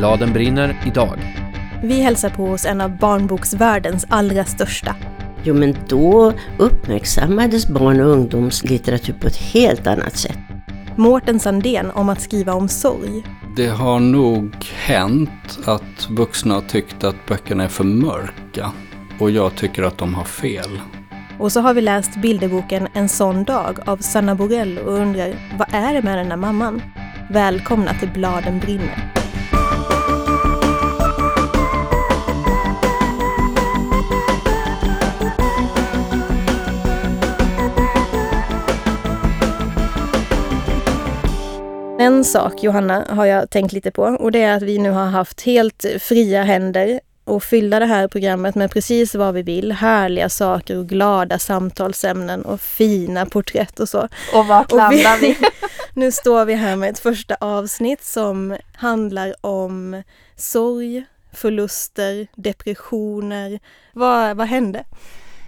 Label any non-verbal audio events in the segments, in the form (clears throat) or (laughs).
Bladen brinner idag. Vi hälsar på hos en av barnboksvärldens allra största. Jo, men då uppmärksammades barn och ungdomslitteratur på ett helt annat sätt. Mårten Sandén om att skriva om sorg. Det har nog hänt att vuxna har tyckt att böckerna är för mörka. Och jag tycker att de har fel. Och så har vi läst bilderboken En sån dag av Sanna Borell och undrar vad är det med den där mamman? Välkomna till Bladen brinner. En sak, Johanna, har jag tänkt lite på och det är att vi nu har haft helt fria händer och fylla det här programmet med precis vad vi vill. Härliga saker och glada samtalsämnen och fina porträtt och så. Och vart landar vi? (laughs) nu står vi här med ett första avsnitt som handlar om sorg, förluster, depressioner. Vad, vad hände?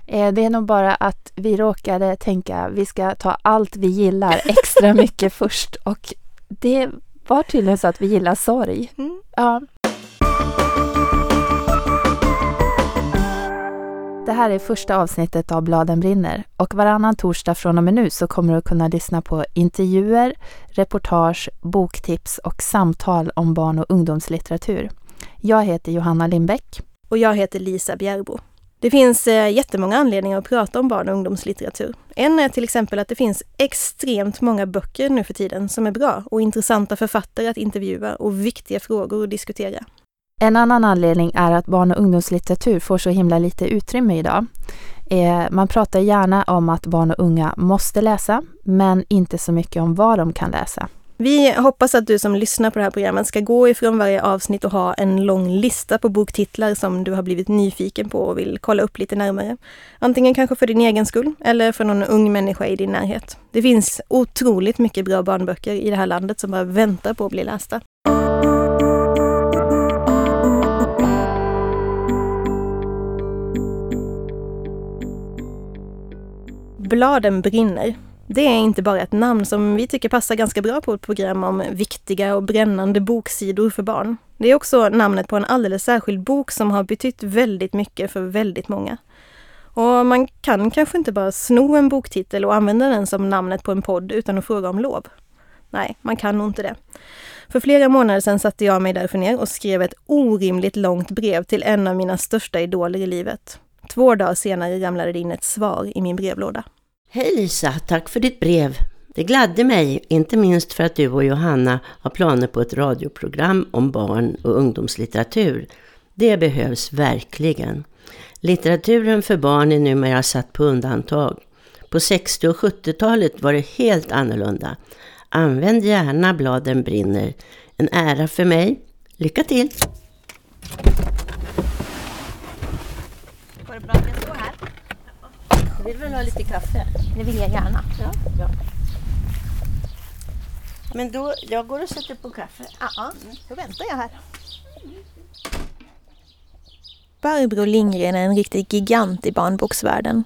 Eh, det är nog bara att vi råkade tänka vi ska ta allt vi gillar extra mycket först och det var tydligen så att vi gillar sorg. Mm. Ja. Det här är första avsnittet av Bladen brinner och varannan torsdag från och med nu så kommer du att kunna lyssna på intervjuer, reportage, boktips och samtal om barn och ungdomslitteratur. Jag heter Johanna Lindbäck. Och jag heter Lisa Bjärbo. Det finns eh, jättemånga anledningar att prata om barn och ungdomslitteratur. En är till exempel att det finns extremt många böcker nu för tiden som är bra och intressanta författare att intervjua och viktiga frågor att diskutera. En annan anledning är att barn och ungdomslitteratur får så himla lite utrymme idag. Eh, man pratar gärna om att barn och unga måste läsa, men inte så mycket om vad de kan läsa. Vi hoppas att du som lyssnar på det här programmet ska gå ifrån varje avsnitt och ha en lång lista på boktitlar som du har blivit nyfiken på och vill kolla upp lite närmare. Antingen kanske för din egen skull eller för någon ung människa i din närhet. Det finns otroligt mycket bra barnböcker i det här landet som bara väntar på att bli lästa. Bladen brinner. Det är inte bara ett namn som vi tycker passar ganska bra på ett program om viktiga och brännande boksidor för barn. Det är också namnet på en alldeles särskild bok som har betytt väldigt mycket för väldigt många. Och man kan kanske inte bara sno en boktitel och använda den som namnet på en podd utan att fråga om lov. Nej, man kan nog inte det. För flera månader sedan satte jag mig därför ner och skrev ett orimligt långt brev till en av mina största idoler i livet. Två dagar senare ramlade det in ett svar i min brevlåda. Hej Lisa, tack för ditt brev. Det gladde mig, inte minst för att du och Johanna har planer på ett radioprogram om barn och ungdomslitteratur. Det behövs verkligen. Litteraturen för barn är numera satt på undantag. På 60 och 70-talet var det helt annorlunda. Använd gärna Bladen brinner. En ära för mig. Lycka till! Går det bra att jag står här? Du vill väl ha lite kaffe? Det vill jag gärna. Ja, bra. Men då, jag går och sätter på kaffe. Ja, då väntar jag här. Barbro Lindgren är en riktig gigant i barnboksvärlden.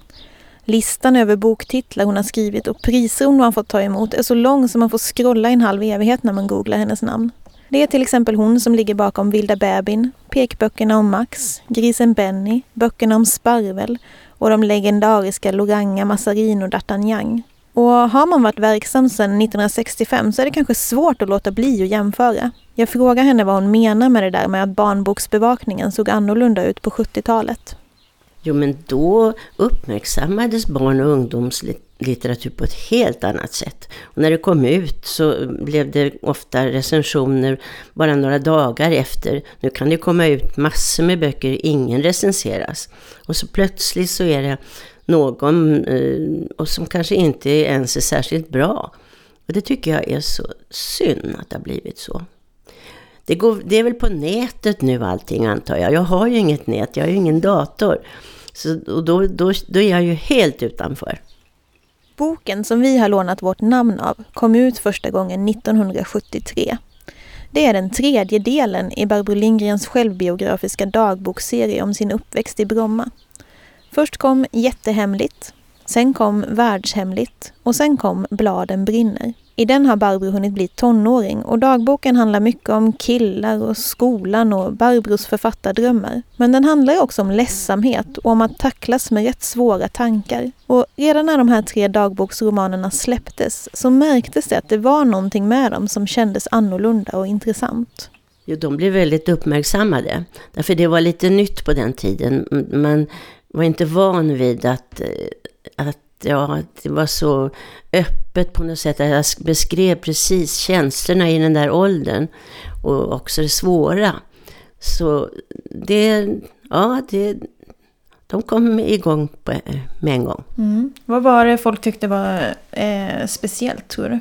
Listan över boktitlar hon har skrivit och priser hon har fått ta emot är så lång som man får scrolla i en halv evighet när man googlar hennes namn. Det är till exempel hon som ligger bakom Vilda bebin, pekböckerna om Max, Grisen Benny, böckerna om Sparvel och de legendariska Loranga, Mazarin och D'Artagnan. Och har man varit verksam sedan 1965 så är det kanske svårt att låta bli att jämföra. Jag frågar henne vad hon menar med det där med att barnboksbevakningen såg annorlunda ut på 70-talet. Jo, men då uppmärksammades barn och litteratur på ett helt annat sätt. Och när det kom ut så blev det ofta recensioner bara några dagar efter. Nu kan det komma ut massor med böcker, ingen recenseras. Och så plötsligt så är det någon eh, och som kanske inte ens är särskilt bra. Och det tycker jag är så synd att det har blivit så. Det, går, det är väl på nätet nu allting antar jag. Jag har ju inget nät, jag har ju ingen dator. Så, och då, då, då är jag ju helt utanför. Boken som vi har lånat vårt namn av kom ut första gången 1973. Det är den tredje delen i Barbro Lindgrens självbiografiska dagboksserie om sin uppväxt i Bromma. Först kom Jättehemligt Sen kom Världshemligt och sen kom Bladen brinner. I den har Barbro hunnit bli tonåring och dagboken handlar mycket om killar och skolan och Barbros författardrömmar. Men den handlar också om ledsamhet och om att tacklas med rätt svåra tankar. Och redan när de här tre dagboksromanerna släpptes så märktes det att det var någonting med dem som kändes annorlunda och intressant. Jo, de blev väldigt uppmärksammade. Därför det var lite nytt på den tiden. Man var inte van vid att, eh, att ja, det var så öppet på något sätt. Jag beskrev precis känslorna i den där åldern. Och också det svåra. Så det, ja, det, de kom igång på, med en gång. Mm. Vad var det folk tyckte var eh, speciellt tror du?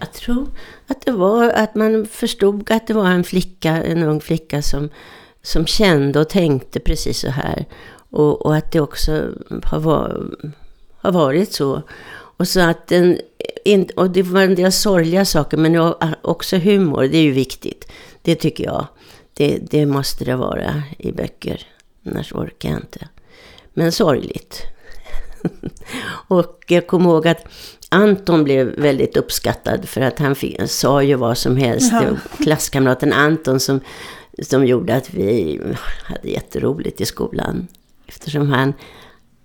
Jag tror att det var att man förstod att det var en flicka, en ung flicka som, som kände och tänkte precis så här. Och, och att det också har, var, har varit så. Och, så att den, och det var en del sorgliga saker, men också humor, det är ju viktigt. Det tycker jag. Det, det måste det vara i böcker, annars orkar jag inte. Men sorgligt. (laughs) och jag kommer ihåg att Anton blev väldigt uppskattad för att han fick, sa ju vad som helst. Ja. Klasskamraten Anton som, som gjorde att vi hade jätteroligt i skolan. Eftersom han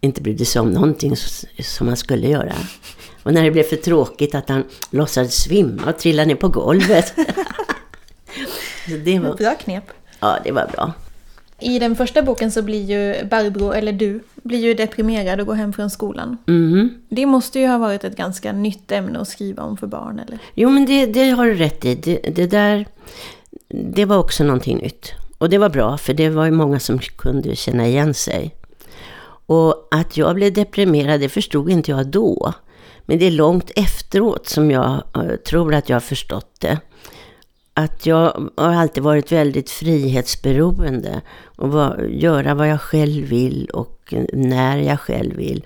inte brydde sig om någonting som han skulle göra. Och när det blev för tråkigt att han låtsades svimma och trilla ner på golvet. (laughs) det var bra knep. Ja, det var bra. I den första boken så blir ju Barbro, eller du, blir ju deprimerad och går hem från skolan. Mm. Det måste ju ha varit ett ganska nytt ämne att skriva om för barn, eller? Jo, men det, det har du rätt i. Det, det, där, det var också någonting nytt. Och det var bra, för det var ju många som kunde känna igen sig. Och att jag blev deprimerad, det förstod inte jag då. Men det är långt efteråt som jag eh, tror att jag har förstått det att jag har alltid varit väldigt frihetsberoende och var, göra vad jag själv vill och när jag själv vill.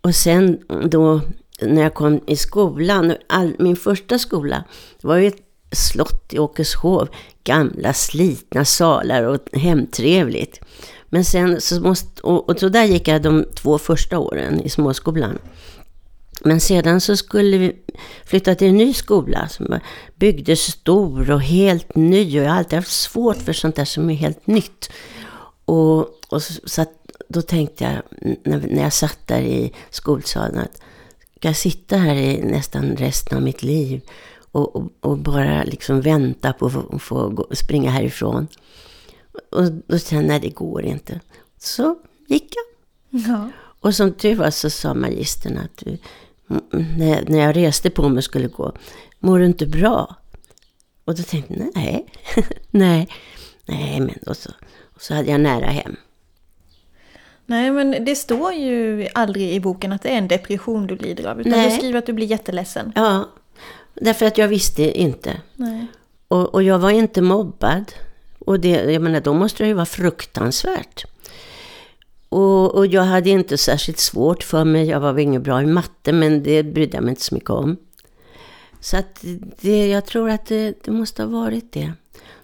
Och sen då när jag kom i skolan, all, min första skola, det var ju ett slott i Åkeshov, gamla slitna salar och hemtrevligt. Men sen så måste, och, och så där gick jag de två första åren i småskolan. Men sedan så skulle vi flytta till en ny skola som byggdes stor och helt ny. Och jag har alltid haft svårt för sånt där som är helt nytt. Och, och så, så då tänkte jag, när, när jag satt där i skolsalen, att ska jag sitta här i nästan resten av mitt liv och, och, och bara liksom vänta på att få, få gå, springa härifrån? Och då kände jag, nej det går inte. Så gick jag. Ja. Och som tur var så sa magistern att när, när jag reste på mig och skulle gå, mår du inte bra? Och då tänkte jag, nej, (laughs) nej, nej, men då så. Och så hade jag nära hem. Nej, men det står ju aldrig i boken att det är en depression du lider av. Utan Nej. du skriver att du blir jätteledsen. Ja, därför att jag visste inte. Nej. Och, och jag var inte mobbad. Och det, jag menar, då måste det ju vara fruktansvärt. Och, och, jag hade inte särskilt svårt för mig. Jag var väl inget bra i matte, men det brydde jag mig inte så mycket om. Så att det, jag tror att det, det måste ha varit det.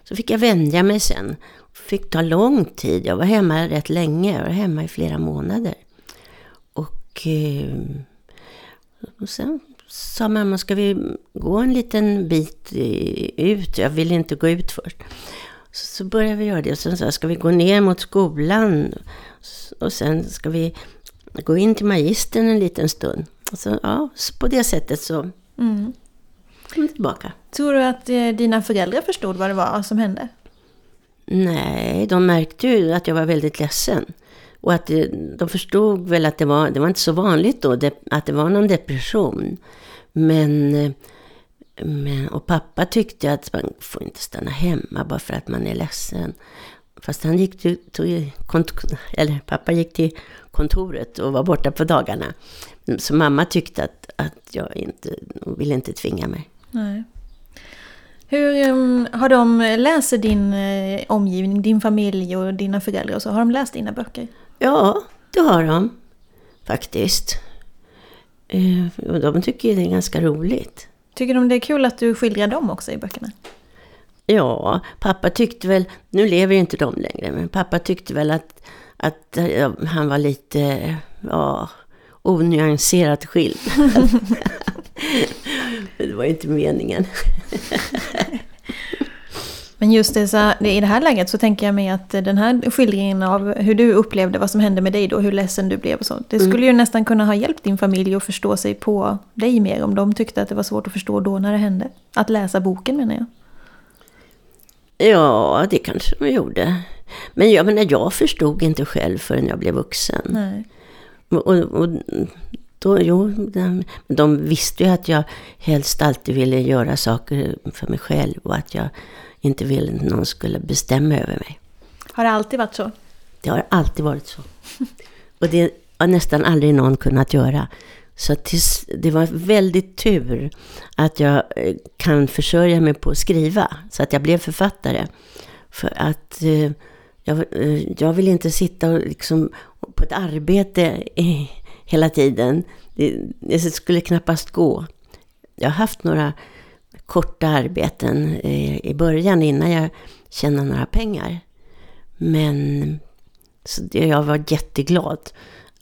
Så fick jag vänja mig sen. Fick ta lång tid. Jag var hemma rätt länge. Jag var hemma i flera månader. Och, eh, och sen sa mamma, ska vi gå en liten bit ut? Jag ville inte gå ut först. Så, så började vi göra det. Och sen sa jag, ska vi gå ner mot skolan? Och sen ska vi gå in till magistern en liten stund. Och så, ja, så på det sättet så mm. kom tillbaka. Tror du att eh, dina föräldrar förstod vad det var som hände? Nej, de märkte ju att jag var väldigt ledsen. Och att det, de förstod väl att det var, det var inte så vanligt då, att det var någon depression. Men, men, och pappa tyckte att man får inte stanna hemma bara för att man är ledsen. Fast han gick till, till eller pappa gick till kontoret och var borta på dagarna. Så mamma tyckte att, att jag inte, ville inte tvinga mig. Nej. Hur um, har de läst din eh, omgivning, din familj och dina föräldrar och så? Har de läst dina böcker? Ja, det har de faktiskt. Eh, och de tycker det är ganska roligt. Tycker de det är kul att du skildrar dem också i böckerna? Ja, pappa tyckte väl, nu lever ju inte de längre, men pappa tyckte väl att, att han var lite, ja, onyanserat skild. (laughs) (laughs) det var ju inte meningen. (laughs) Men just det, så i det här läget så tänker jag mig att den här skildringen av hur du upplevde vad som hände med dig då, hur ledsen du blev och så. Det skulle ju nästan kunna ha hjälpt din familj att förstå sig på dig mer om de tyckte att det var svårt att förstå då när det hände. Att läsa boken menar jag. Ja, det kanske de gjorde. Men jag menar, jag förstod inte själv förrän jag blev vuxen. Nej. Och, och då, jo, de, de visste ju att jag helst alltid ville göra saker för mig själv och att jag inte ville att någon skulle bestämma över mig. Har det alltid varit så? Det har alltid varit så. Och det har nästan aldrig någon kunnat göra. Så tills, det var väldigt tur att jag eh, kan försörja mig på att skriva. Så att jag blev författare. För att eh, jag, eh, jag vill inte sitta och liksom på ett arbete hela tiden. Det, det, skulle knappast gå. Jag har haft några korta arbeten eh, i början innan jag tjänade några pengar. Men så jag var jätteglad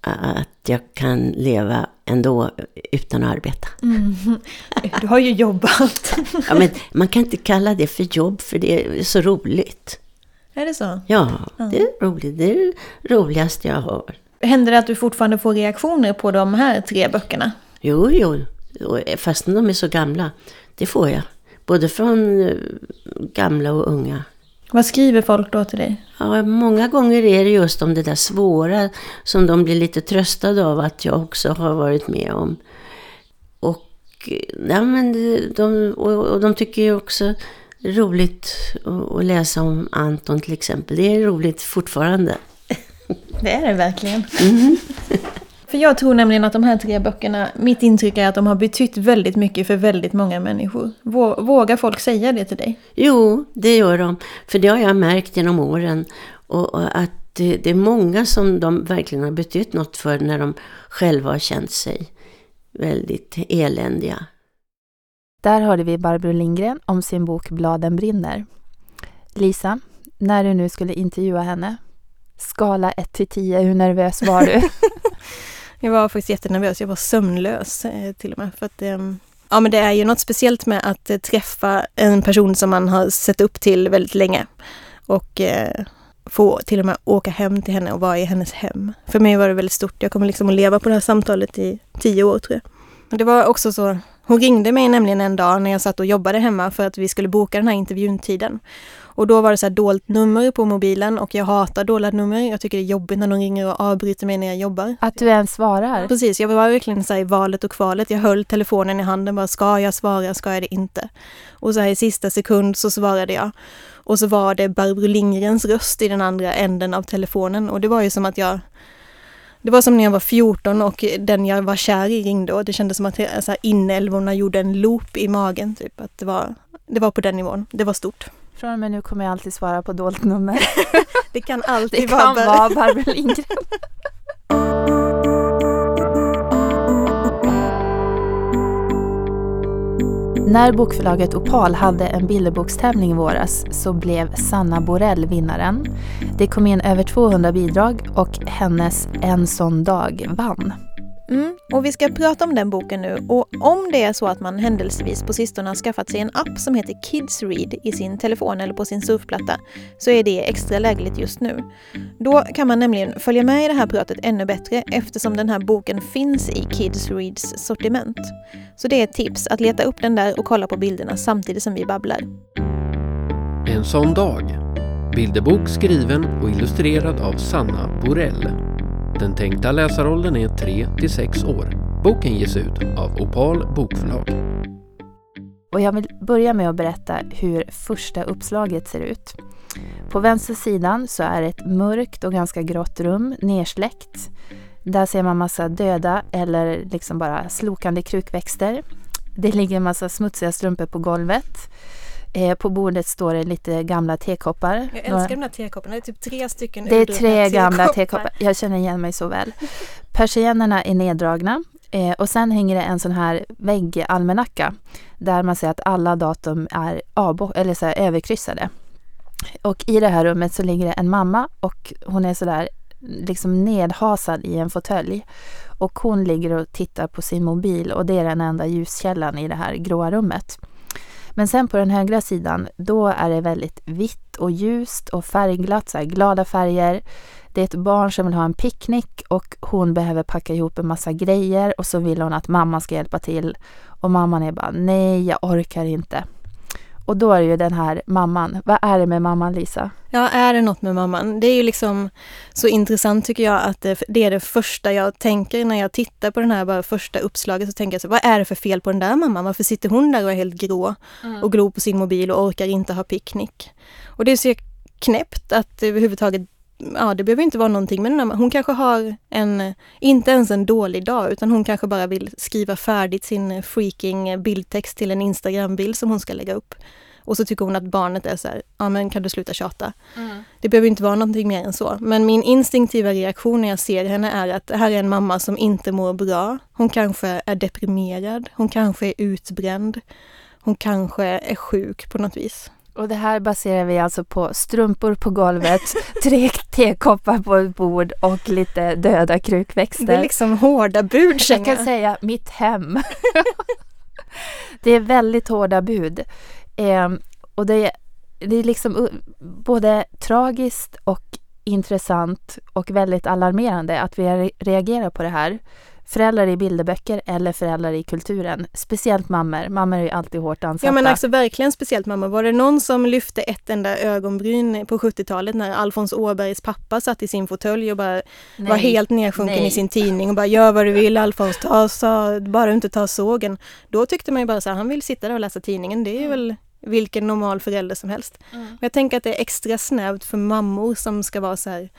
att jag kan leva ändå utan att arbeta. Mm. Du har ju jobbat. (laughs) ja, men man kan inte kalla det för jobb för det är så roligt. Är det så? Ja, det är roligt. Det är det roligaste jag har. Händer det att du fortfarande får reaktioner på de här tre böckerna? Jo, jo. Fastän de är så gamla. Det får jag. Både från eh, gamla och unga. Vad skriver folk då till dig? Ja, många gånger är det just om det där svåra som de blir lite tröstade av att jag också har varit med om. Och, ja, men de, och de tycker ju också roligt att läsa om Anton till exempel. Det är roligt fortfarande. (laughs) Det är det verkligen. Mm. (laughs) För jag tror nämligen att de här tre böckerna, mitt intryck är att de har betytt väldigt mycket för väldigt många människor. Vågar folk säga det till dig? Jo, det gör de. För det har jag märkt genom åren. Och, och att det, det, är många som de verkligen har betytt något för när de själva har känt sig väldigt eländiga. Där hörde vi Barbro Lindgren om sin bok Bladen brinner. Lisa, när du nu skulle intervjua henne, skala 1 till 10, hur nervös var du? (laughs) Jag var faktiskt jättenervös. Jag var sömnlös eh, till och med. För att, ehm, ja, men det är ju något speciellt med att eh, träffa en person som man har sett upp till väldigt länge. Och eh, få till och med åka hem till henne och vara i hennes hem. För mig var det väldigt stort. Jag kommer liksom att leva på det här samtalet i tio år tror jag. Men det var också så, hon ringde mig nämligen en dag när jag satt och jobbade hemma för att vi skulle boka den här intervjuntiden. Och då var det så här dolt nummer på mobilen och jag hatar dolda nummer. Jag tycker det är jobbigt när de ringer och avbryter mig när jag jobbar. Att du ens svarar? Precis, jag var verkligen så i valet och kvalet. Jag höll telefonen i handen bara, ska jag svara, ska jag det inte? Och så här i sista sekund så svarade jag. Och så var det Barbro Lindgrens röst i den andra änden av telefonen och det var ju som att jag det var som när jag var 14 och den jag var kär i ringde och det kändes som att så inälvorna gjorde en loop i magen. Typ. Att det, var, det var på den nivån. Det var stort. Från och med nu kommer jag alltid svara på dolt nummer. (laughs) det kan alltid det kan vara, vara Barbro Lindgren. (laughs) När bokförlaget Opal hade en bilderbokstävling i våras så blev Sanna Borell vinnaren. Det kom in över 200 bidrag och hennes En sån dag vann. Mm, och vi ska prata om den boken nu och om det är så att man händelsevis på sistone har skaffat sig en app som heter Kids Read i sin telefon eller på sin surfplatta så är det extra lägligt just nu. Då kan man nämligen följa med i det här pratet ännu bättre eftersom den här boken finns i Kids Reads sortiment. Så det är ett tips att leta upp den där och kolla på bilderna samtidigt som vi babblar. En sån dag. Bilderbok skriven och illustrerad av Sanna Borell. Den tänkta läsaråldern är 3 till 6 år. Boken ges ut av Opal Bokförlag. Och jag vill börja med att berätta hur första uppslaget ser ut. På vänster sidan så är det ett mörkt och ganska grått rum, nersläckt. Där ser man massa döda eller liksom bara slokande krukväxter. Det ligger en massa smutsiga strumpor på golvet. Eh, på bordet står det lite gamla tekoppar. Jag älskar Några... de där tekopparna. Det är typ tre stycken Det är tre gamla tekoppar. Jag känner igen mig så väl. Persiennerna är neddragna. Eh, och sen hänger det en sån här väggalmanacka där man ser att alla datum är eller så här, överkryssade. Och i det här rummet så ligger det en mamma och hon är sådär liksom nedhasad i en fåtölj. Och hon ligger och tittar på sin mobil och det är den enda ljuskällan i det här gråa rummet. Men sen på den högra sidan, då är det väldigt vitt och ljust och färgglatt, så här glada färger. Det är ett barn som vill ha en picknick och hon behöver packa ihop en massa grejer och så vill hon att mamma ska hjälpa till. Och mamman är bara, nej jag orkar inte. Och då är det ju den här mamman. Vad är det med mamman Lisa? Ja, är det något med mamman? Det är ju liksom så intressant tycker jag att det, det är det första jag tänker när jag tittar på den här bara första uppslaget. Så tänker jag så, vad är det för fel på den där mamman? Varför sitter hon där och är helt grå och glor på sin mobil och orkar inte ha picknick? Och det är så knäppt att överhuvudtaget ja, det behöver inte vara någonting med den här. Hon kanske har en, inte ens en dålig dag, utan hon kanske bara vill skriva färdigt sin freaking bildtext till en Instagram-bild som hon ska lägga upp. Och så tycker hon att barnet är så här, ja men kan du sluta tjata? Mm. Det behöver inte vara någonting mer än så. Men min instinktiva reaktion när jag ser henne är att det här är en mamma som inte mår bra. Hon kanske är deprimerad, hon kanske är utbränd. Hon kanske är sjuk på något vis. Och det här baserar vi alltså på strumpor på golvet, (laughs) tre tekoppar på ett bord och lite döda krukväxter. Det är liksom hårda bud Jag kan säga mitt hem. (laughs) det är väldigt hårda bud. Eh, och det är, det är liksom både tragiskt och intressant och väldigt alarmerande att vi reagerar på det här föräldrar i bilderböcker eller föräldrar i kulturen. Speciellt mammor. Mammor är ju alltid hårt ansatta. Ja men alltså verkligen speciellt mammor. Var det någon som lyfte ett enda ögonbryn på 70-talet när Alfons Åbergs pappa satt i sin fåtölj och bara nej, var helt nedsjunken nej. i sin tidning och bara gör vad du vill Alfons, ta, sa, bara inte ta sågen. Då tyckte man ju bara så här, han vill sitta där och läsa tidningen. Det är mm. väl vilken normal förälder som helst. Mm. Men jag tänker att det är extra snävt för mammor som ska vara så här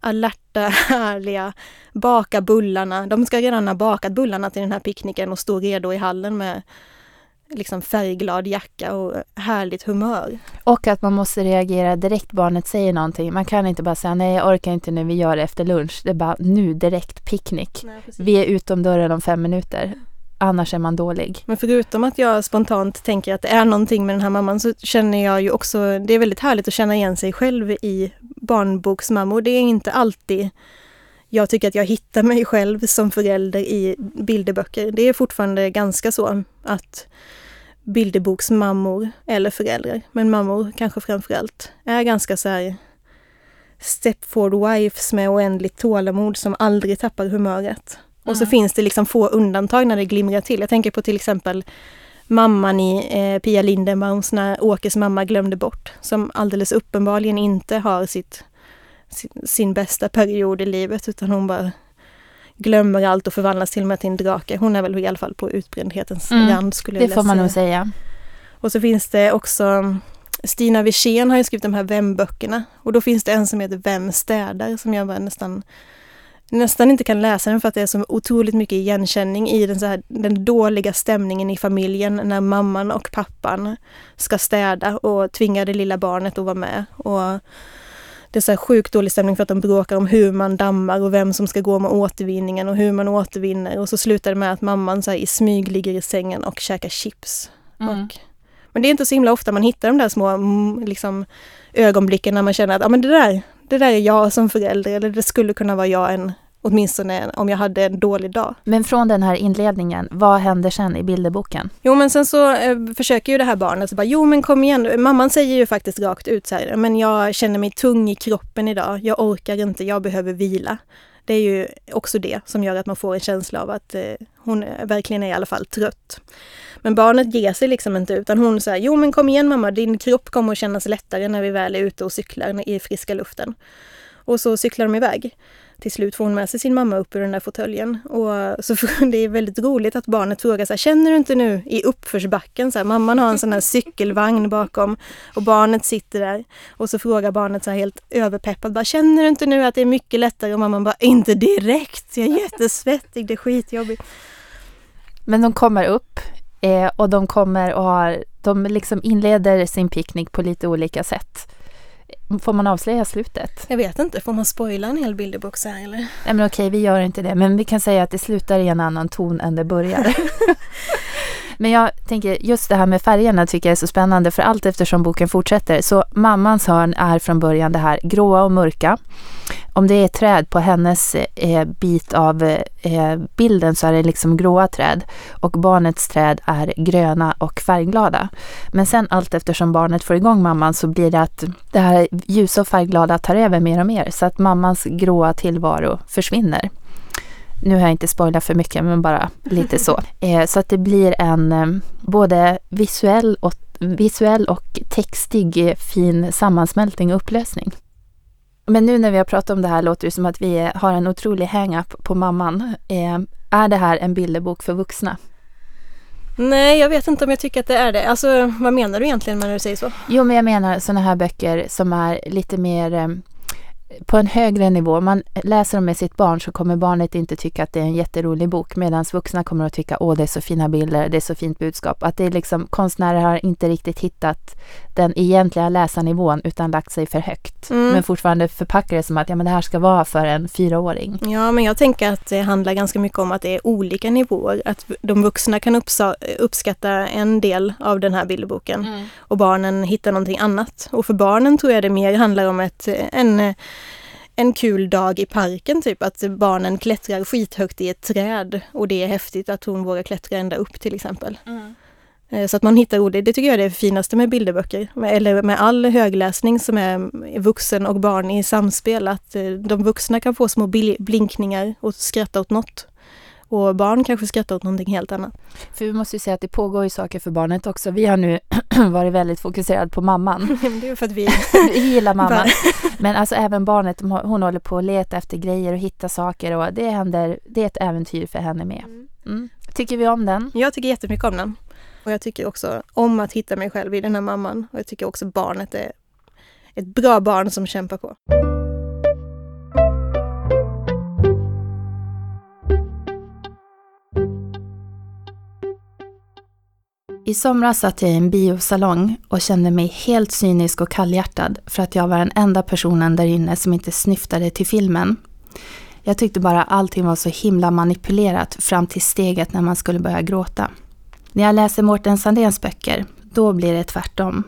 alerta, härliga, baka bullarna. De ska redan ha bakat bullarna till den här picknicken och stå redo i hallen med liksom färgglad jacka och härligt humör. Och att man måste reagera direkt barnet säger någonting. Man kan inte bara säga nej jag orkar inte nu, vi gör det efter lunch. Det är bara nu direkt picknick. Nej, vi är utom dörren om fem minuter annars är man dålig. Men förutom att jag spontant tänker att det är någonting med den här mamman så känner jag ju också, det är väldigt härligt att känna igen sig själv i barnboksmammor. Det är inte alltid jag tycker att jag hittar mig själv som förälder i bilderböcker. Det är fortfarande ganska så att bilderboksmammor, eller föräldrar, men mammor kanske framförallt, är ganska så här stepford wives med oändligt tålamod som aldrig tappar humöret. Och så mm. finns det liksom få undantag när det glimrar till. Jag tänker på till exempel mamman i eh, Pia Lindenbaums när Åkes mamma glömde bort, som alldeles uppenbarligen inte har sitt, sin, sin bästa period i livet, utan hon bara glömmer allt och förvandlas till och med till en drake. Hon är väl i alla fall på utbrändhetens mm, rand skulle jag Det får man nog säga. Och så finns det också Stina Wirsén har ju skrivit de här Vem-böckerna och då finns det en som heter Vem städar som jag bara nästan nästan inte kan läsa den för att det är så otroligt mycket igenkänning i den, så här, den dåliga stämningen i familjen när mamman och pappan ska städa och tvinga det lilla barnet att vara med. Och det är så här sjukt dålig stämning för att de bråkar om hur man dammar och vem som ska gå med återvinningen och hur man återvinner. Och så slutar det med att mamman så i smyg ligger i sängen och käkar chips. Mm. Och, men det är inte så himla ofta man hittar de där små mm, liksom, ögonblicken när man känner att ah, men det, där, det där är jag som förälder eller det skulle kunna vara jag en, åtminstone om jag hade en dålig dag. Men från den här inledningen, vad händer sen i bilderboken? Jo men sen så eh, försöker ju det här barnet så bara, jo men kom igen, mamman säger ju faktiskt rakt ut så här, men jag känner mig tung i kroppen idag, jag orkar inte, jag behöver vila. Det är ju också det som gör att man får en känsla av att eh, hon verkligen är i alla fall trött. Men barnet ger sig liksom inte utan hon säger jo men kom igen mamma, din kropp kommer att kännas lättare när vi väl är ute och cyklar i friska luften. Och så cyklar de iväg. Till slut får hon med sig sin mamma upp ur den där fåtöljen. Och så (laughs) det är väldigt roligt att barnet frågar så här, känner du inte nu i uppförsbacken, så här, mamman har en sån här cykelvagn bakom och barnet sitter där. Och så frågar barnet så här helt överpeppad, bara, känner du inte nu att det är mycket lättare? Och mamman bara, inte direkt, jag är jättesvettig, det är skitjobbigt. Men de kommer upp eh, och de kommer och har, de liksom inleder sin picknick på lite olika sätt. Får man avslöja slutet? Jag vet inte, får man spoila en hel bilderbok så här eller? Nej men okej, vi gör inte det. Men vi kan säga att det slutar i en annan ton än det börjar. (laughs) men jag tänker, just det här med färgerna tycker jag är så spännande för allt eftersom boken fortsätter. Så mammans hörn är från början det här gråa och mörka. Om det är träd på hennes eh, bit av eh, bilden så är det liksom gråa träd och barnets träd är gröna och färgglada. Men sen allt eftersom barnet får igång mamman så blir det att det här ljusa och färgglada tar över mer och mer så att mammans gråa tillvaro försvinner. Nu har jag inte spoilat för mycket men bara lite så. (laughs) Eh, så att det blir en eh, både visuell och, visuell och textig eh, fin sammansmältning och upplösning. Men nu när vi har pratat om det här låter det som att vi har en otrolig hang-up på mamman. Eh, är det här en bilderbok för vuxna? Nej, jag vet inte om jag tycker att det är det. Alltså, vad menar du egentligen när du säger så? Jo, men jag menar sådana här böcker som är lite mer eh, på en högre nivå. Man läser dem med sitt barn så kommer barnet inte tycka att det är en jätterolig bok medan vuxna kommer att tycka åh det är så fina bilder, det är så fint budskap. Att det är liksom konstnärer har inte riktigt hittat den egentliga läsarnivån utan lagt sig för högt. Mm. Men fortfarande förpackar det som att ja, men det här ska vara för en fyraåring. Ja, men jag tänker att det handlar ganska mycket om att det är olika nivåer. Att de vuxna kan uppskatta en del av den här bilderboken mm. och barnen hittar någonting annat. Och för barnen tror jag det mer handlar om ett, en en kul dag i parken, typ att barnen klättrar skithögt i ett träd och det är häftigt att hon vågar klättra ända upp till exempel. Mm. Eh, så att man hittar ord, det tycker jag är det finaste med bilderböcker, eller med all högläsning som är vuxen och barn i samspel, att eh, de vuxna kan få små blinkningar och skratta åt något. Och barn kanske skrattar åt någonting helt annat. För vi måste ju säga att det pågår ju saker för barnet också. Vi har nu (clears throat) varit väldigt fokuserade på mamman. (laughs) det är för att vi, (laughs) vi gillar (laughs) mamman. Men alltså även barnet, hon håller på att leta efter grejer och hitta saker och det händer, det är ett äventyr för henne med. Mm. mm. Tycker vi om den? Jag tycker jättemycket om den. Och jag tycker också om att hitta mig själv i den här mamman. Och jag tycker också barnet är ett bra barn som kämpar på. I somras satt jag i en biosalong och kände mig helt cynisk och kallhjärtad för att jag var den enda personen där inne som inte snyftade till filmen. Jag tyckte bara allting var så himla manipulerat fram till steget när man skulle börja gråta. När jag läser Mårten Sandéns böcker, då blir det tvärtom.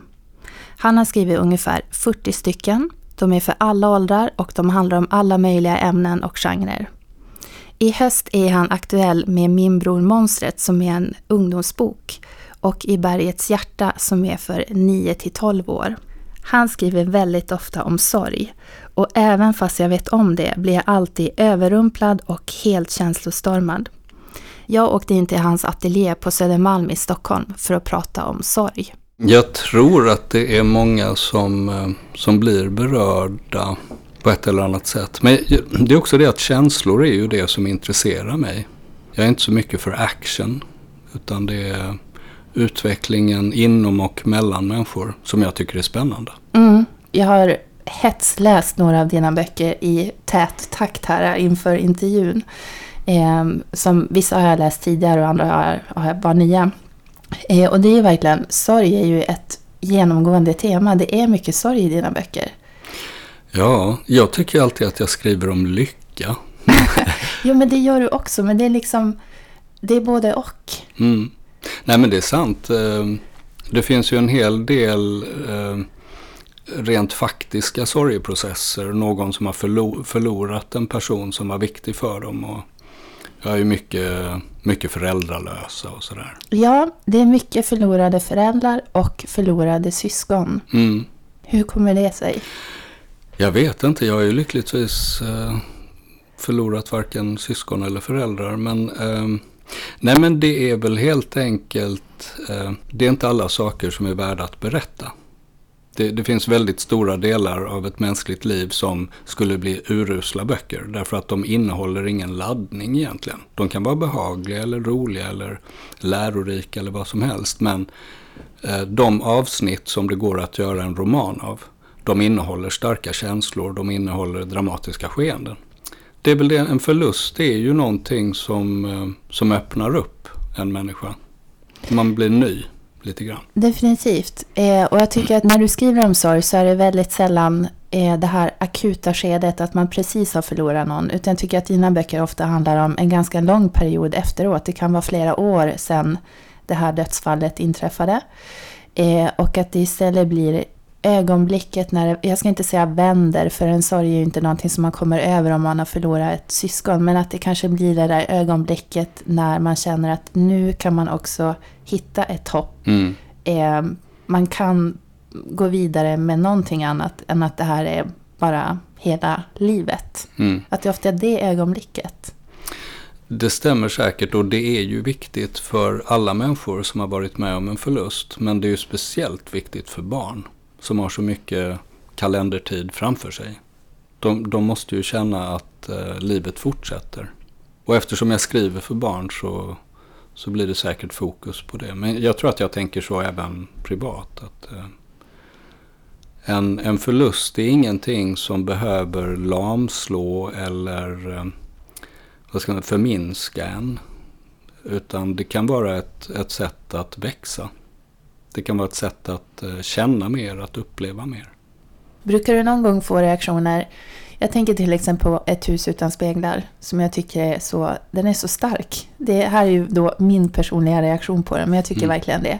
Han har skrivit ungefär 40 stycken. De är för alla åldrar och de handlar om alla möjliga ämnen och genrer. I höst är han aktuell med Min bror Monstret som är en ungdomsbok och I bergets hjärta som är för 9 till 12 år. Han skriver väldigt ofta om sorg och även fast jag vet om det blir jag alltid överrumplad och helt känslostormad. Jag åkte in till hans ateljé på Södermalm i Stockholm för att prata om sorg. Jag tror att det är många som, eh, som blir berörda på ett eller annat sätt. Men det är också det att känslor är ju det som intresserar mig. Jag är inte så mycket för action. Utan det är utvecklingen inom och mellan människor som jag tycker är spännande. Mm. Jag har hetsläst några av dina böcker i tät takt här inför intervjun. Eh, som vissa har jag läst tidigare och andra har, har var nya. Eh, och det är ju verkligen, sorg är ju ett genomgående tema. Det är mycket sorg i dina böcker. Ja, jag tycker alltid att jag skriver om lycka. (laughs) jo, men det gör du också. Men det är liksom, det är både och. Mm. Nej men det är sant. Eh, det finns ju en hel del eh, rent faktiska sorgeprocesser. Någon som har förlorat en person som var viktig för dem. Och jag är ju mycket, mycket föräldralösa och sådär. Ja, det är mycket förlorade föräldrar och förlorade syskon. Mm. Hur kommer det sig? Jag vet inte. Jag har ju lyckligtvis eh, förlorat varken syskon eller föräldrar. Men Nej men det är väl helt enkelt, eh, det är inte alla saker som är värda att berätta. Det, det, finns väldigt stora delar av ett mänskligt liv som skulle bli urusla böcker. Därför att de innehåller ingen laddning egentligen. De kan vara behagliga eller roliga eller lärorika eller vad som helst. Men eh, de avsnitt som det går att göra en roman av, de innehåller starka känslor, de innehåller dramatiska skeenden det är väl det, en förlust det är ju någonting som, eh, som öppnar upp en människa. Man blir ny. lite grann. Definitivt. Eh, och jag tycker att när du skriver om sorg så är det väldigt sällan eh, det här akuta skedet att man precis har förlorat någon. Utan jag tycker att dina böcker ofta handlar om en ganska lång period efteråt. Det kan vara flera år sedan det här dödsfallet inträffade. Eh, och att det istället blir ögonblicket när, jag ska inte säga vänder, för en sorg är ju inte någonting som man kommer över om man har förlorat ett syskon, men att det kanske blir det där ögonblicket när man känner att nu kan man också hitta ett hopp. Mm. Eh, man kan gå vidare med någonting annat än att det här är bara hela livet. Mm. Att det ofta är det ögonblicket. Det stämmer säkert och det är ju viktigt för alla människor som har varit med om en förlust. Men det är ju speciellt viktigt för barn som har så mycket kalendertid framför sig. De, de måste ju känna att eh, livet fortsätter. Och eftersom jag skriver för barn så, så blir det säkert fokus på det. Men jag tror att jag tänker så även privat. Att, eh, en, en förlust är ingenting som behöver lamslå eller eh, vad ska man, förminska en. Utan det kan vara ett, ett sätt att växa. Det kan vara ett sätt att eh, känna mer, att uppleva mer. Brukar du någon gång få reaktioner? Jag tänker till exempel på Ett hus utan speglar som jag tycker är så, den är så stark. Det här är ju då min personliga reaktion på den, men jag tycker Mm. verkligen det.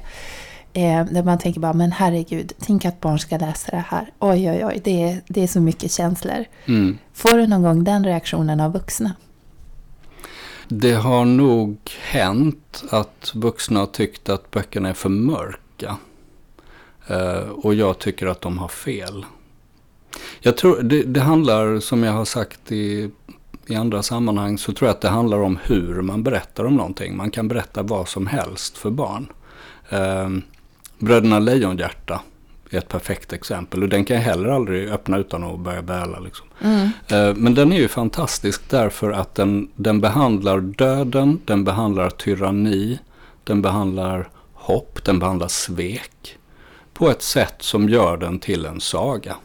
Eh, där man tänker bara, men herregud, tänk att barn ska läsa det här. Oj, oj, oj, det är, det är så mycket känslor. Mm. Får du någon gång den reaktionen av vuxna? Det har nog hänt att vuxna har tyckt att böckerna är för mörka. Eh, och jag tycker att de har fel. Jag tror det, det handlar, som jag har sagt i, i andra sammanhang, så tror jag att det handlar om hur man berättar om någonting. Man kan berätta vad som helst för barn. Eh, Bröderna Lejonhjärta är ett perfekt exempel. Och den kan jag heller aldrig öppna utan att börja bäla. Liksom. Eh, Men den är ju fantastisk därför att den, den behandlar döden, den behandlar tyranni, den behandlar hopp, den behandlar svek. På ett sätt som gör den till en saga.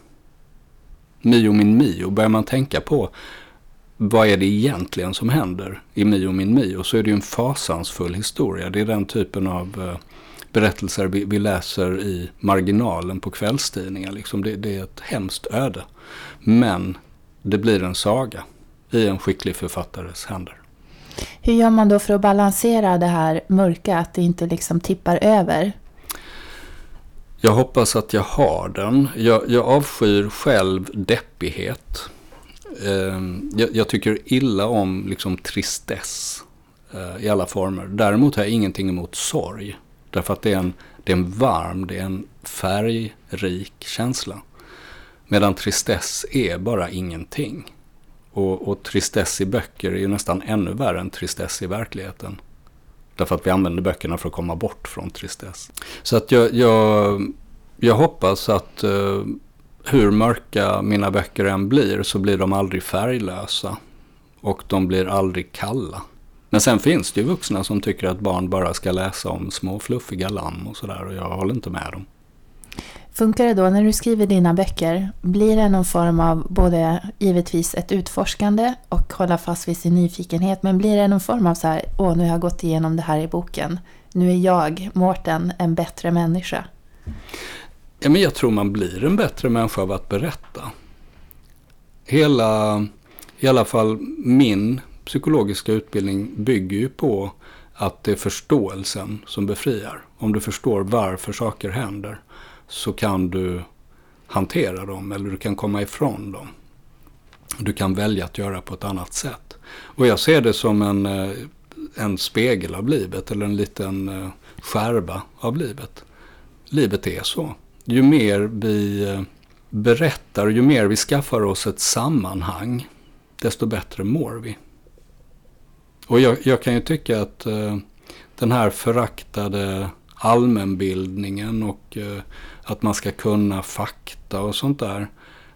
Mio min Mio, börjar man tänka på vad är det egentligen som händer i Mio min Mio så är det ju en fasansfull historia. Det är den typen av eh, berättelser vi, vi läser i marginalen på kvällstidningar. Liksom det, det är ett hemskt öde. Men det blir en saga i en skicklig författares händer. Hur gör man då för att balansera det här mörka, att det inte liksom tippar över? Jag hoppas att jag har den. Jag, jag avskyr själv deppighet. Ehm, jag, jag tycker illa om liksom tristess eh, i alla former. Däremot har jag ingenting emot sorg. Därför att det är en, det är en varm, det är en färgrik känsla. Medan tristess är bara ingenting. Och, och tristess i böcker är ju nästan ännu värre än tristess i verkligheten. Därför att vi använder böckerna för att komma bort från tristess. Så att jag, jag, jag hoppas att eh, hur mörka mina böcker än blir så blir de aldrig färglösa. Och de blir aldrig kalla. Men sen finns det ju vuxna som tycker att barn bara ska läsa om små fluffiga lamm och sådär. Och jag håller inte med dem. Funkar det då när du skriver dina böcker? Blir det någon form av både givetvis ett utforskande och hålla fast vid sin nyfikenhet, men blir det någon form av så här, åh nu har jag gått igenom det här i boken, nu är jag, Mårten, en bättre människa? Ja, men jag tror man blir en bättre människa av att berätta. Hela, i alla fall min psykologiska utbildning bygger ju på att det är förståelsen som befriar. Om du förstår varför saker händer så kan du hantera dem eller du kan komma ifrån dem. Du kan välja att göra på ett annat sätt. Och jag ser det som en, eh, en spegel av livet eller en liten eh, skärva av livet. Livet är så. Ju mer vi eh, berättar, ju mer vi skaffar oss ett sammanhang, desto bättre mår vi. Och jag, jag kan ju tycka att eh, den här föraktade allmänbildningen och eh, att man ska kunna fakta och sånt där.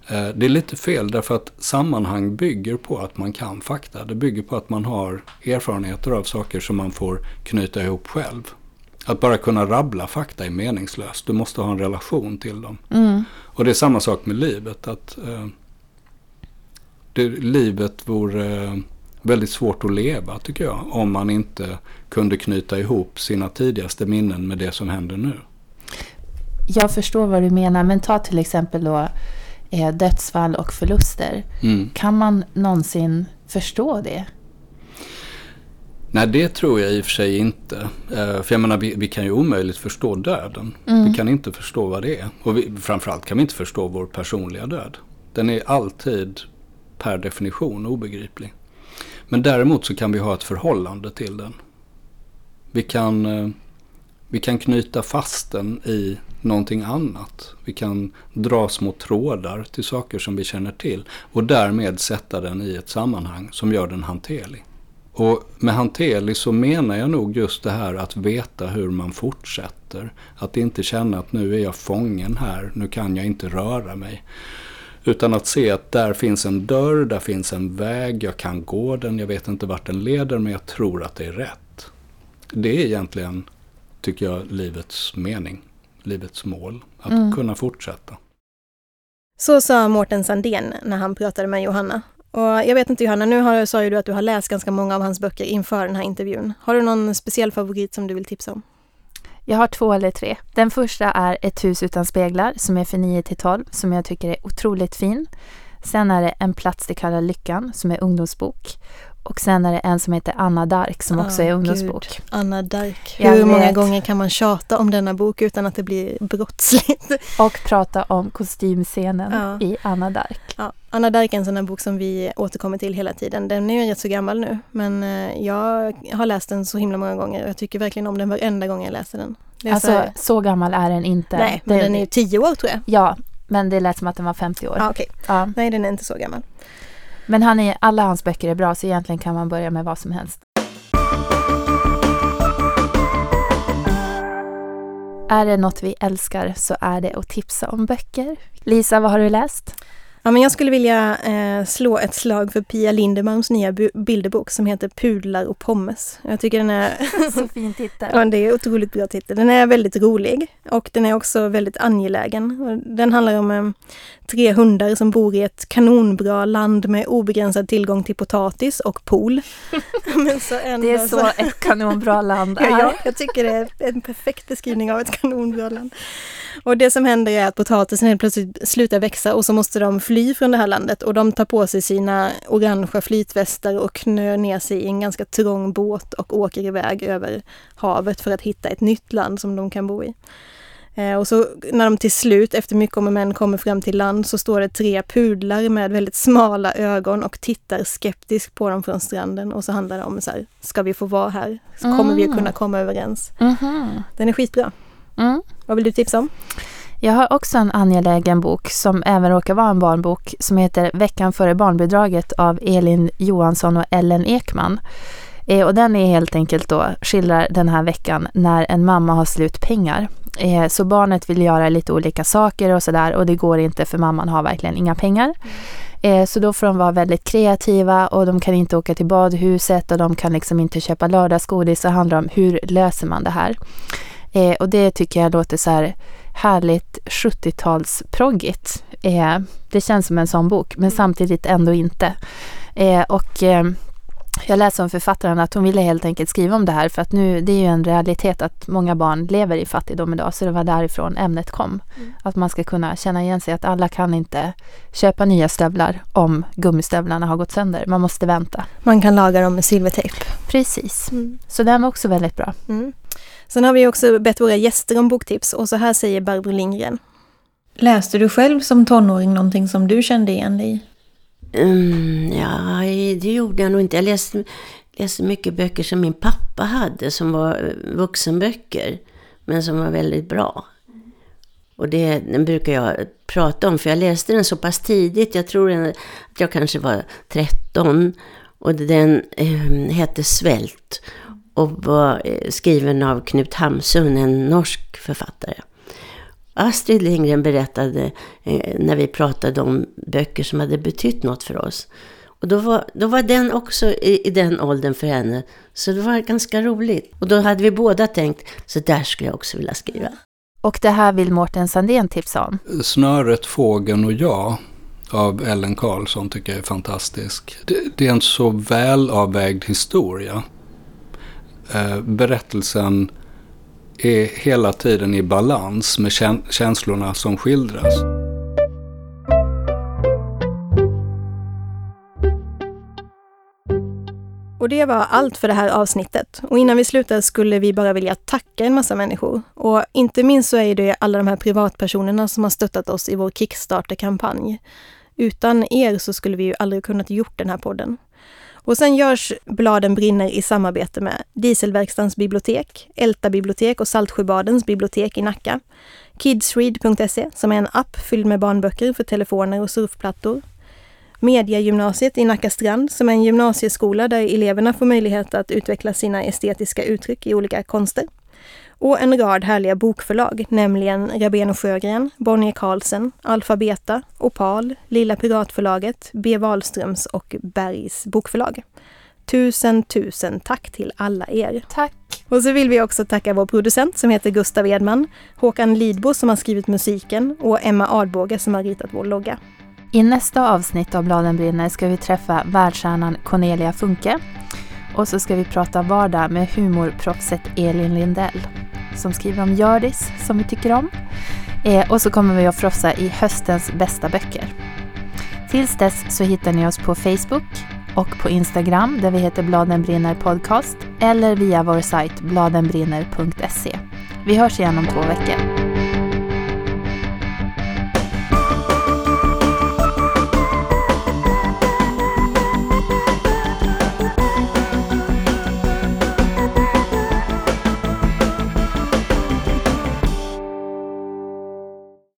Eh, det är lite fel därför att sammanhang bygger på att man kan fakta. Det bygger på att man har erfarenheter av saker som man får knyta ihop själv. Att bara kunna rabbla fakta är meningslöst. Du måste ha en relation till dem. Mm. Och det är samma sak med livet. Att eh, det, livet vore väldigt svårt att leva tycker jag. Om man inte kunde knyta ihop sina tidigaste minnen med det som händer nu. Jag förstår vad du menar, men ta till exempel då eh, dödsfall och förluster. Mm. Kan man någonsin förstå det? Nej, det tror jag i och för sig inte. Eh, för jag menar, vi, vi kan ju omöjligt förstå döden. Vi kan inte förstå vad det är. Och vi, framförallt kan vi inte förstå vår personliga död. Den är alltid per definition obegriplig. Men däremot så kan vi ha ett förhållande till den. Vi kan, eh, vi kan knyta fast den i någonting annat. Vi kan dra små trådar till saker som vi känner till och därmed sätta den i ett sammanhang som gör den hanterlig. Och med hanterlig så menar jag nog just det här att veta hur man fortsätter. Att inte känna att nu är jag fången här, nu kan jag inte röra mig. Utan att se att där finns en dörr, där finns en väg, jag kan gå den, jag vet inte vart den leder men jag tror att det är rätt. Det är egentligen, tycker jag, livets mening, livets mål. Att kunna fortsätta. Så sa Mårten Sandén när han pratade med Johanna. Och jag vet inte Johanna, nu har, sa ju du att du har läst ganska många av hans böcker inför den här intervjun. Har du någon speciell favorit som du vill tipsa om? Jag har två eller tre. Den första är Ett hus utan speglar som är för 9 till 12 som jag tycker är otroligt fin. Sen är det En plats de kallar lyckan som är ungdomsbok. Och sen är det en som heter Anna Dark som också Ah, är ungdomsbok. Gud, Anna Dark. Jag Hur många vet. gånger kan man tjata om denna bok utan att det blir brottsligt? (laughs) Och prata om kostymscenen Ja. i Anna Dark. Ja, Anna Dark är en sån här bok som vi återkommer till hela tiden. Den är ju rätt så gammal nu, men eh, jag har läst den så himla många gånger och jag tycker verkligen om den varenda gång jag läser den. Så Alltså så gammal är den inte. nej, men Det- den är ju tio år tror jag. Ja, men det lät som att den var 50 år. Okej. Ja. Nej, den är inte så gammal. Men han är, alla hans böcker är bra så egentligen kan man börja med vad som helst. Är det något vi älskar så är det att tipsa om böcker. Lisa, vad har du läst? Ja, men jag skulle vilja eh, slå ett slag för Pia Lindermans nya bilderbok som heter Pudlar och pommes. Jag tycker den är (laughs) Så fin titel. Ja, det är otroligt bra titel. Den är väldigt rolig och den är också väldigt angelägen. Den handlar om eh, tre hundar som bor i ett kanonbra land med obegränsad tillgång till potatis och pool. (laughs) Så Det är så ett kanonbra land (laughs) är. Ja, ja, jag tycker det är en perfekt beskrivning av ett kanonbra land. Och det som händer är att potatisen helt plötsligt slutar växa och så måste de fly från det här landet och de tar på sig sina orangea flytvästar och knör ner sig i en ganska trång båt och åker iväg över havet för att hitta ett nytt land som de kan bo i. Eh, Och så när de till slut, efter mycket om och men, kommer fram till land så står det tre pudlar med väldigt smala ögon och tittar skeptiskt på dem från stranden. Och så handlar det om så här, ska vi få vara här? Kommer vi att kunna komma överens? Mhm. Den är skitbra. Mm. Vad vill du tipsa om? Jag har också en angelägen bok som även råkar vara en barnbok som heter Veckan före barnbidraget av Elin Johansson och Ellen Ekman. Eh, och den är helt enkelt då skildrar den här veckan när en mamma har slut pengar. Eh, så barnet vill göra lite olika saker och sådär och det går inte för mamman har verkligen inga pengar. Eh, så då får de vara väldigt kreativa och de kan inte åka till badhuset och de kan liksom inte köpa lördagsgodis. Så det handlar om hur löser man det här. Och det tycker jag låter så här härligt 70-talsproggigt. Eh, det känns som en sån bok, men samtidigt ändå inte. Eh, och eh, jag läste om författaren att hon ville helt enkelt skriva om det här för att nu, det är ju en realitet att många barn lever i fattigdom idag, så det var därifrån ämnet kom. Att man ska kunna känna igen sig att alla kan inte köpa nya stövlar om gummistövlarna har gått sönder. Man måste vänta. Man kan laga dem med silvertejp. Precis. Så den var också väldigt bra. Mm. Sen har vi också bett våra gäster om boktips och så här säger Barbro Lindgren. Läste du själv som tonåring någonting som du kände igen dig i? Mm, ja, det gjorde jag nog inte. Jag läste, läste mycket böcker som min pappa hade som var eh, vuxenböcker. Men som var väldigt bra. Och det, den brukar jag prata om för jag läste den så pass tidigt. Jag tror att jag kanske var 13. Och den eh, hette Svält. Och var eh, skriven av Knut Hamsun, en norsk författare. Astrid Lindgren berättade eh, när vi pratade om böcker som hade betytt något för oss. Och då var, då var den också i, i den åldern för henne. Så det var ganska roligt. Och då hade vi båda tänkt, så där skulle jag också vilja skriva. Och det här vill Mårten Sandén tipsa om. Snöret, fågeln och jag av Ellen Karlsson tycker jag är fantastisk. Det, det är en så väl avvägd historia. Eh, berättelsen är hela tiden i balans med känslorna som skildras. Och det var allt för det här avsnittet. Och innan vi slutar skulle vi bara vilja tacka en massa människor. Och inte minst så är det alla de här privatpersonerna som har stöttat oss i vår Kickstarter-kampanj. Utan er så skulle vi ju aldrig kunnat gjort den här podden. Och sen görs Bladen brinner i samarbete med Dieselverkstans bibliotek, Älta bibliotek och Saltsjöbadens bibliotek i Nacka. Kidsread.se som är en app fylld med barnböcker för telefoner och surfplattor. Mediagymnasiet i Nacka Strand som är en gymnasieskola där eleverna får möjlighet att utveckla sina estetiska uttryck i olika konster. Och en rad härliga bokförlag, nämligen Rabén och Sjögren, Bonnier Carlsen, Alfabeta, Opal, Lilla Piratförlaget, B. Wahlströms och Bergs bokförlag. Tusen, tusen tack till alla er. Tack! Och så vill vi också tacka vår producent som heter Gustav Edman, Håkan Lidbo som har skrivit musiken och Emma Adbåge som har ritat vår logga. I nästa avsnitt av Bladen brinner ska vi träffa världsstjärnan Cornelia Funke. Och så ska vi prata vardag med humorproffset Elin Lindell som skriver om Gördis som vi tycker om. Eh, och så kommer vi att frossa i höstens bästa böcker. Tills dess så hittar ni oss på Facebook och på Instagram där vi heter Bladen brinner podcast eller via vår sajt bladenbrinner.se. Vi hörs igen om två veckor.